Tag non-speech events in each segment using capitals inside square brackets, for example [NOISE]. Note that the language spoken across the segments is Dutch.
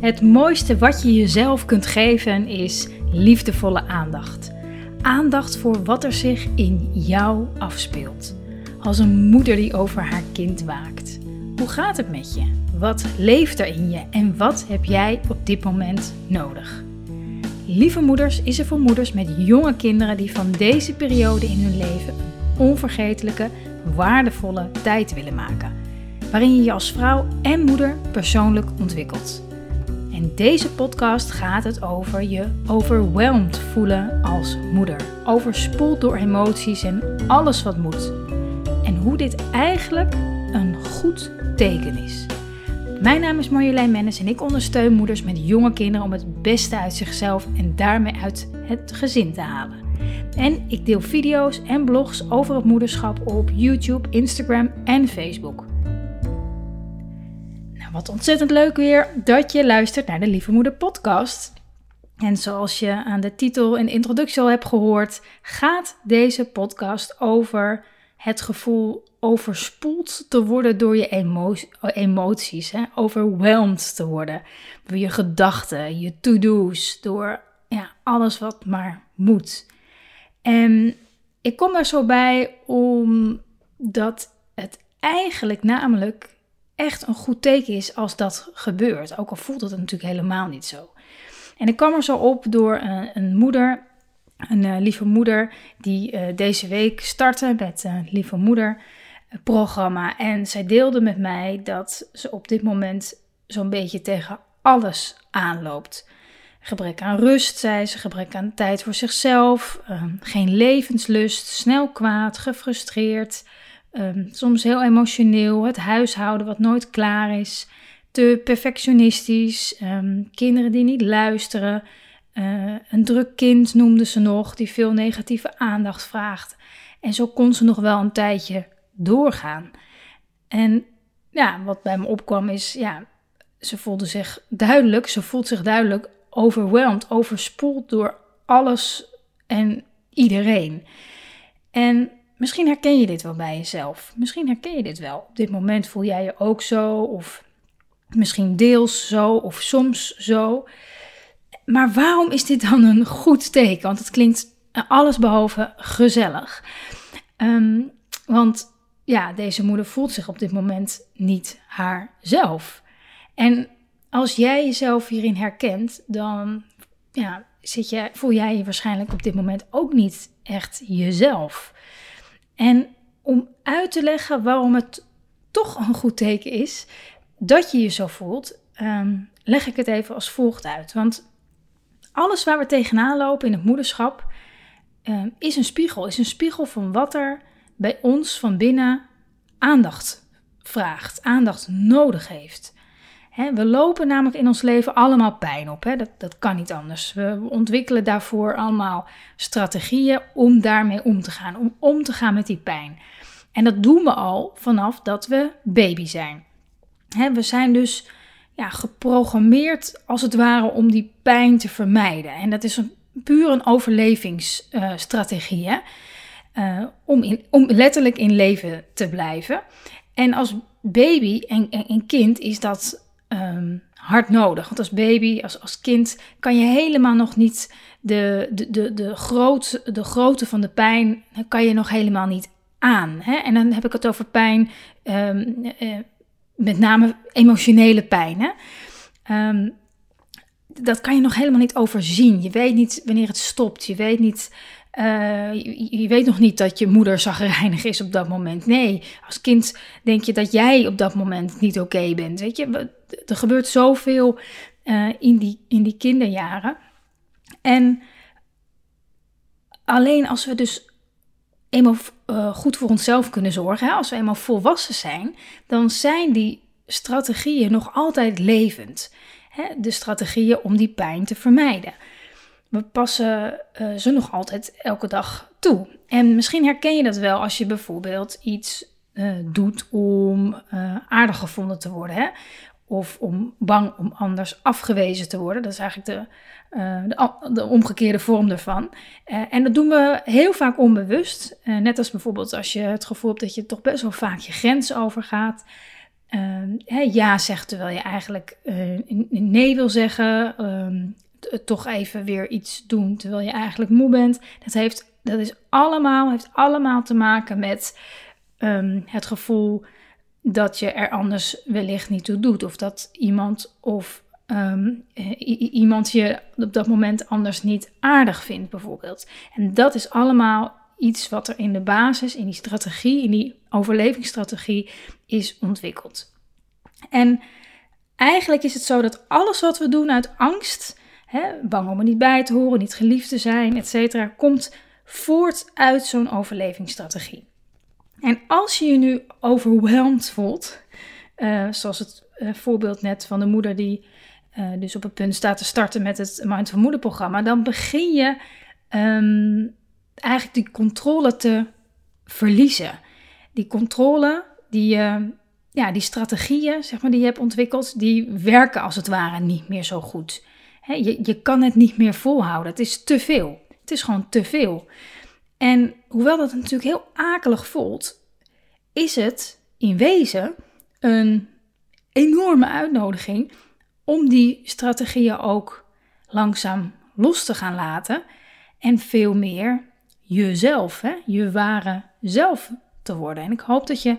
Het mooiste wat je jezelf kunt geven is liefdevolle aandacht. Aandacht voor wat er zich in jou afspeelt. Als een moeder die over haar kind waakt. Hoe gaat het met je? Wat leeft er in je en wat heb jij op dit moment nodig? Lieve Moeders is er voor moeders met jonge kinderen die van deze periode in hun leven een onvergetelijke, waardevolle tijd willen maken. Waarin je je als vrouw en moeder persoonlijk ontwikkelt. In deze podcast gaat het over je overwhelmed voelen als moeder. Overspoeld door emoties en alles wat moet. En hoe dit eigenlijk een goed teken is. Mijn naam is Marjolein Mennis en ik ondersteun moeders met jonge kinderen om het beste uit zichzelf en daarmee uit het gezin te halen. En ik deel video's en blogs over het moederschap op YouTube, Instagram en Facebook. Wat ontzettend leuk weer dat je luistert naar de Lieve Moeder podcast. En zoals je aan de titel en introductie al hebt gehoord, gaat deze podcast over het gevoel overspoeld te worden door je emoties, hè? te worden door je gedachten, je to-do's, door ja, alles wat maar moet. En ik kom daar zo bij omdat het eigenlijk namelijk echt een goed teken is als dat gebeurt. Ook al voelt het natuurlijk helemaal niet zo. En ik kwam er zo op door een, een moeder, een uh, lieve moeder, die uh, deze week startte met een lieve moeder programma. En zij deelde met mij dat ze op dit moment zo'n beetje tegen alles aanloopt. Gebrek aan rust, zei ze, gebrek aan tijd voor zichzelf, geen levenslust, snel kwaad, gefrustreerd, ehm, soms heel emotioneel, het huishouden wat nooit klaar is, te perfectionistisch, ehm, kinderen die niet luisteren, uh, een druk kind noemde ze nog, die veel negatieve aandacht vraagt. En zo kon ze nog wel een tijdje doorgaan. En ja, wat bij me opkwam is, ja, ze voelde zich duidelijk, ze voelt zich duidelijk overweldigd, overspoeld door alles en iedereen. En misschien herken je dit wel bij jezelf. Misschien herken je dit wel. Op dit moment voel jij je ook zo, of misschien deels zo, of soms zo. Maar waarom is dit dan een goed teken? Want het klinkt alles behalve gezellig. Um, want ja, deze moeder voelt zich op dit moment niet haarzelf. En als jij jezelf hierin herkent, dan ja, zit je, voel jij je waarschijnlijk op dit moment ook niet echt jezelf. En om uit te leggen waarom het toch een goed teken is dat je je zo voelt, ehm, leg ik het even als volgt uit. Want alles waar we tegenaan lopen in het moederschap um, is een spiegel. Is een spiegel van wat er bij ons van binnen aandacht vraagt, aandacht nodig heeft. We lopen namelijk in ons leven allemaal pijn op. Dat, dat kan niet anders. We ontwikkelen daarvoor allemaal strategieën om daarmee om te gaan. Om om te gaan met die pijn. En dat doen we al vanaf dat we baby zijn. we zijn dus ja, geprogrammeerd als het ware om die pijn te vermijden. En dat is een, puur een overlevingsstrategie. Uh, om, in, om letterlijk in leven te blijven. En als baby en, en, kind is dat um, hard nodig. Want als baby, als, als kind, kan je helemaal nog niet de, de, de, de, groot, de grootte van de pijn, kan je nog helemaal niet aan. Hè? En dan heb ik het over pijn, um, uh, met name emotionele pijn. Hè? Um, dat kan je nog helemaal niet overzien. Je weet niet wanneer het stopt. Je weet niet uh, je, weet nog niet dat je moeder zagrijnig is op dat moment. Nee, als kind denk je dat jij op dat moment niet oké bent. Weet je, er gebeurt zoveel uh, in, die, in die kinderjaren. En alleen als we dus eenmaal uh, goed voor onszelf kunnen zorgen, hè, als we eenmaal volwassen zijn, dan zijn die strategieën nog altijd levend. Hè, de strategieën om die pijn te vermijden we passen uh, ze nog altijd elke dag toe. En misschien herken je dat wel als je bijvoorbeeld iets uh, doet om uh, aardig gevonden te worden. Hè? Of om bang om anders afgewezen te worden. Dat is eigenlijk de, de, de, omgekeerde vorm daarvan. en dat doen we heel vaak onbewust. net als bijvoorbeeld als je het gevoel hebt dat je toch best wel vaak je grens overgaat. uh, ja zegt terwijl je eigenlijk nee wil zeggen. Ehm, toch even weer iets doen terwijl je eigenlijk moe bent. Dat, heeft, dat is allemaal, heeft allemaal te maken met um, het gevoel dat je er anders wellicht niet toe doet. Of dat iemand of um, iemand je op dat moment anders niet aardig vindt, bijvoorbeeld. En dat is allemaal iets wat er in de basis, in die strategie, in die overlevingsstrategie is ontwikkeld. En eigenlijk is het zo dat alles wat we doen uit angst, hè, bang om er niet bij te horen, niet geliefd te zijn, etc., komt voort uit zo'n overlevingsstrategie. En als je je nu overweldigd voelt, uh, zoals het uh, voorbeeld net van de moeder die uh, dus op het punt staat te starten met het Mindful Moeder programma, dan begin je um, eigenlijk die controle te verliezen. Die controle, die, ja, die strategieën zeg maar, die je hebt ontwikkeld, die werken als het ware niet meer zo goed. Je, je kan het niet meer volhouden. Het is te veel. Het is gewoon te veel. En hoewel dat natuurlijk heel akelig voelt, is het in wezen een enorme uitnodiging om die strategieën ook langzaam los te gaan laten en veel meer jezelf, hè, je ware zelf te worden. En ik hoop dat je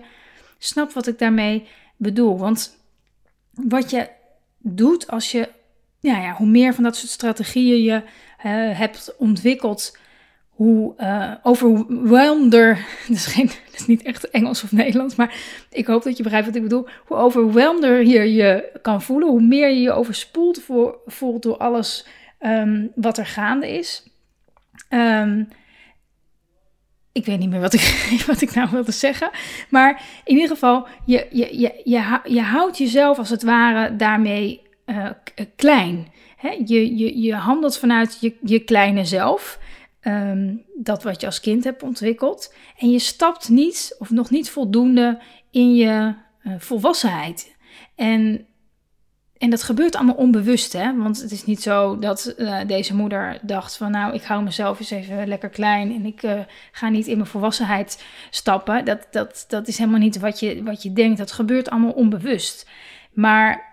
snapt wat ik daarmee bedoel. Want wat je doet als je, ja, ja, hoe meer van dat soort strategieën je hebt ontwikkeld, hoe uh, [LAUGHS] dat is, geen, dat is niet echt Engels of Nederlands, maar ik hoop dat je begrijpt wat ik bedoel. Hoe overwhelmder hier je kan voelen, hoe meer je je overspoeld voelt door alles um, wat er gaande is. Um, ik weet niet meer wat ik, [LAUGHS] wat ik nou wilde zeggen. Maar in ieder geval, je, je, je, je, je houdt jezelf als het ware daarmee uh, klein. Hè? Je, je, je handelt vanuit je, je kleine zelf. Um, dat wat je als kind hebt ontwikkeld. En je stapt niet, of nog niet voldoende, in je uh, volwassenheid. En en dat gebeurt allemaal onbewust, hè? Want het is niet zo dat deze moeder dacht van... nou, ik hou mezelf eens even lekker klein... en ik ga niet in mijn volwassenheid stappen. Dat, dat, dat is helemaal niet wat je, wat je denkt. Dat gebeurt allemaal onbewust. Maar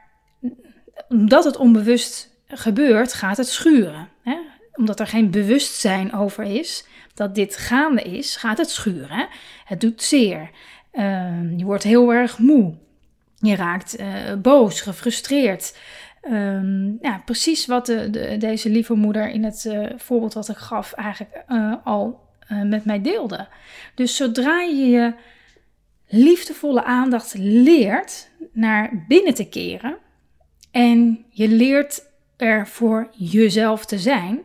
omdat het onbewust gebeurt, gaat het schuren. Hè? Omdat er geen bewustzijn over is dat dit gaande is, gaat het schuren. Het doet zeer. Uh, je wordt heel erg moe. Je raakt uh, boos, gefrustreerd. Um, ja, precies wat de, de, deze lieve moeder in het uh, voorbeeld wat ik gaf eigenlijk uh, al met mij deelde. Dus zodra je je liefdevolle aandacht leert naar binnen te keren en je leert er voor jezelf te zijn,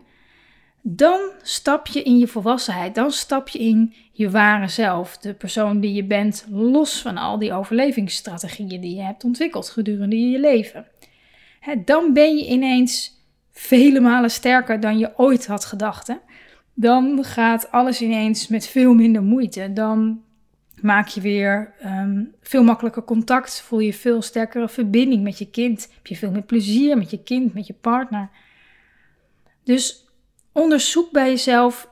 dan stap je in je volwassenheid, dan stap je in je ware zelf, de persoon die je bent, los van al die overlevingsstrategieën die je hebt ontwikkeld gedurende je leven. dan ben je ineens vele malen sterker dan je ooit had gedacht. Dan gaat alles ineens met veel minder moeite. Dan maak je weer um, veel makkelijker contact, voel je veel sterkere verbinding met je kind, heb je veel meer plezier met je kind, met je partner. Dus onderzoek bij jezelf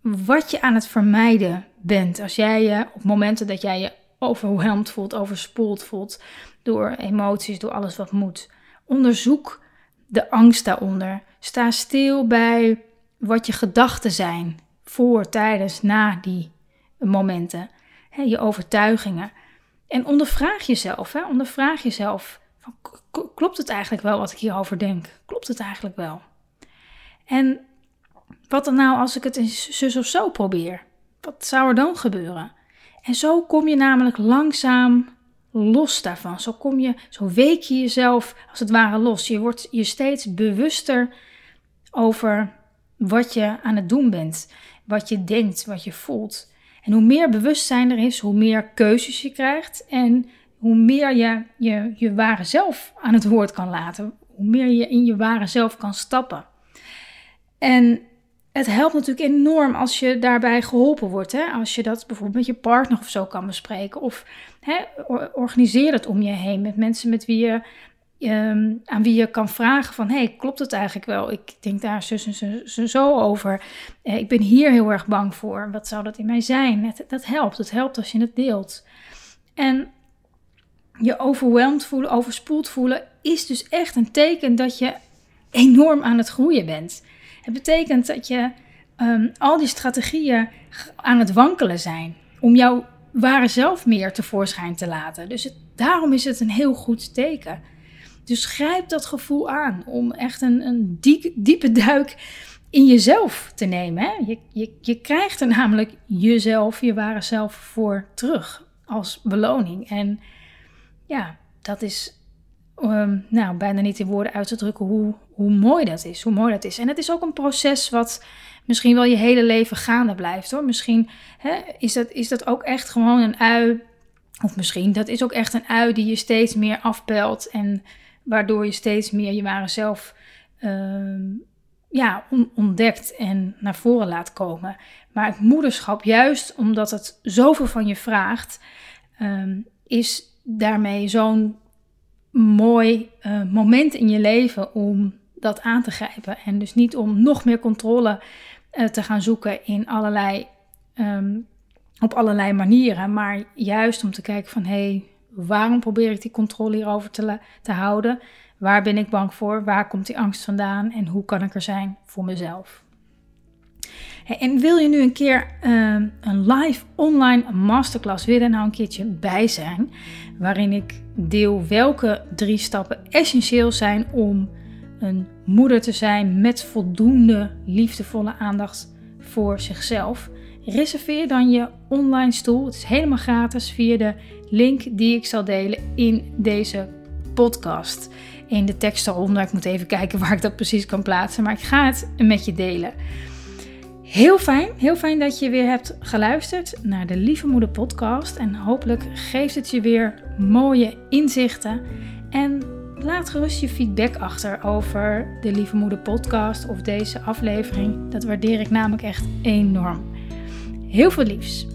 wat je aan het vermijden bent. Als jij je op momenten dat jij je overweldigd voelt, overspoeld voelt door emoties, door alles wat moet. Onderzoek de angst daaronder. Sta stil bij wat je gedachten zijn voor, tijdens, na die momenten. Je overtuigingen. En ondervraag jezelf. Hè? Ondervraag jezelf. Van, klopt het eigenlijk wel wat ik hierover denk? Klopt het eigenlijk wel? En wat dan nou als ik het eens zus of zo probeer? Wat zou er dan gebeuren? En zo kom je namelijk langzaam los daarvan. Zo kom je, zo week je jezelf als het ware los. Je wordt je steeds bewuster over wat je aan het doen bent, wat je denkt, wat je voelt. En hoe meer bewustzijn er is, hoe meer keuzes je krijgt en hoe meer je je, je ware zelf aan het woord kan laten, hoe meer je in je ware zelf kan stappen. En het helpt natuurlijk enorm als je daarbij geholpen wordt. Hè? Als je dat bijvoorbeeld met je partner of zo kan bespreken. Of hè, organiseer het om je heen met mensen met wie je, um, aan wie je kan vragen van... hey, klopt het eigenlijk wel? Ik denk daar zo en zo over. Eh, ik ben hier heel erg bang voor. Wat zou dat in mij zijn? Dat helpt. Het helpt als je het deelt. En je overweldigd voelen, overspoeld voelen, is dus echt een teken dat je enorm aan het groeien bent. Het betekent dat je ehm, al die strategieën aan het wankelen zijn om jouw ware zelf meer tevoorschijn te laten. Dus daarom is het een heel goed teken. Dus grijp dat gevoel aan om echt een, een diepe duik in jezelf te nemen. Hè? Je, je, je krijgt er namelijk jezelf, je ware zelf voor terug als beloning. En ja, dat is ehm, nou, bijna niet in woorden uit te drukken hoe, hoe mooi dat is. Hoe mooi dat is. En het is ook een proces wat misschien wel je hele leven gaande blijft hoor. Misschien hè, is, dat, is dat ook echt gewoon een ui. Of misschien, dat is ook echt een ui die je steeds meer afpelt. En waardoor je steeds meer je ware zelf ehm, ja, ontdekt en naar voren laat komen. Maar het moederschap, juist omdat het zoveel van je vraagt, ehm, is daarmee zo'n mooi uh, moment in je leven om dat aan te grijpen. En dus niet om nog meer controle uh, te gaan zoeken in allerlei, um, op allerlei manieren, maar juist om te kijken van hé, hey, waarom probeer ik die controle hierover te, te houden? Waar ben ik bang voor? Waar komt die angst vandaan? En hoe kan ik er zijn voor mezelf? en wil je nu een keer ehm, een live online masterclass, wil nou een keertje bij zijn, waarin ik deel welke drie stappen essentieel zijn om een moeder te zijn met voldoende liefdevolle aandacht voor zichzelf. Reserveer dan je online stoel. Het is helemaal gratis via de link die ik zal delen in deze podcast. In de tekst eronder. Ik moet even kijken waar ik dat precies kan plaatsen. Maar ik ga het met je delen. Heel fijn, heel fijn dat je weer hebt geluisterd naar de Lieve Moeder podcast. En hopelijk geeft het je weer mooie inzichten. En laat gerust je feedback achter over de Lieve Moeder podcast of deze aflevering. Dat waardeer ik namelijk echt enorm. Heel veel liefs.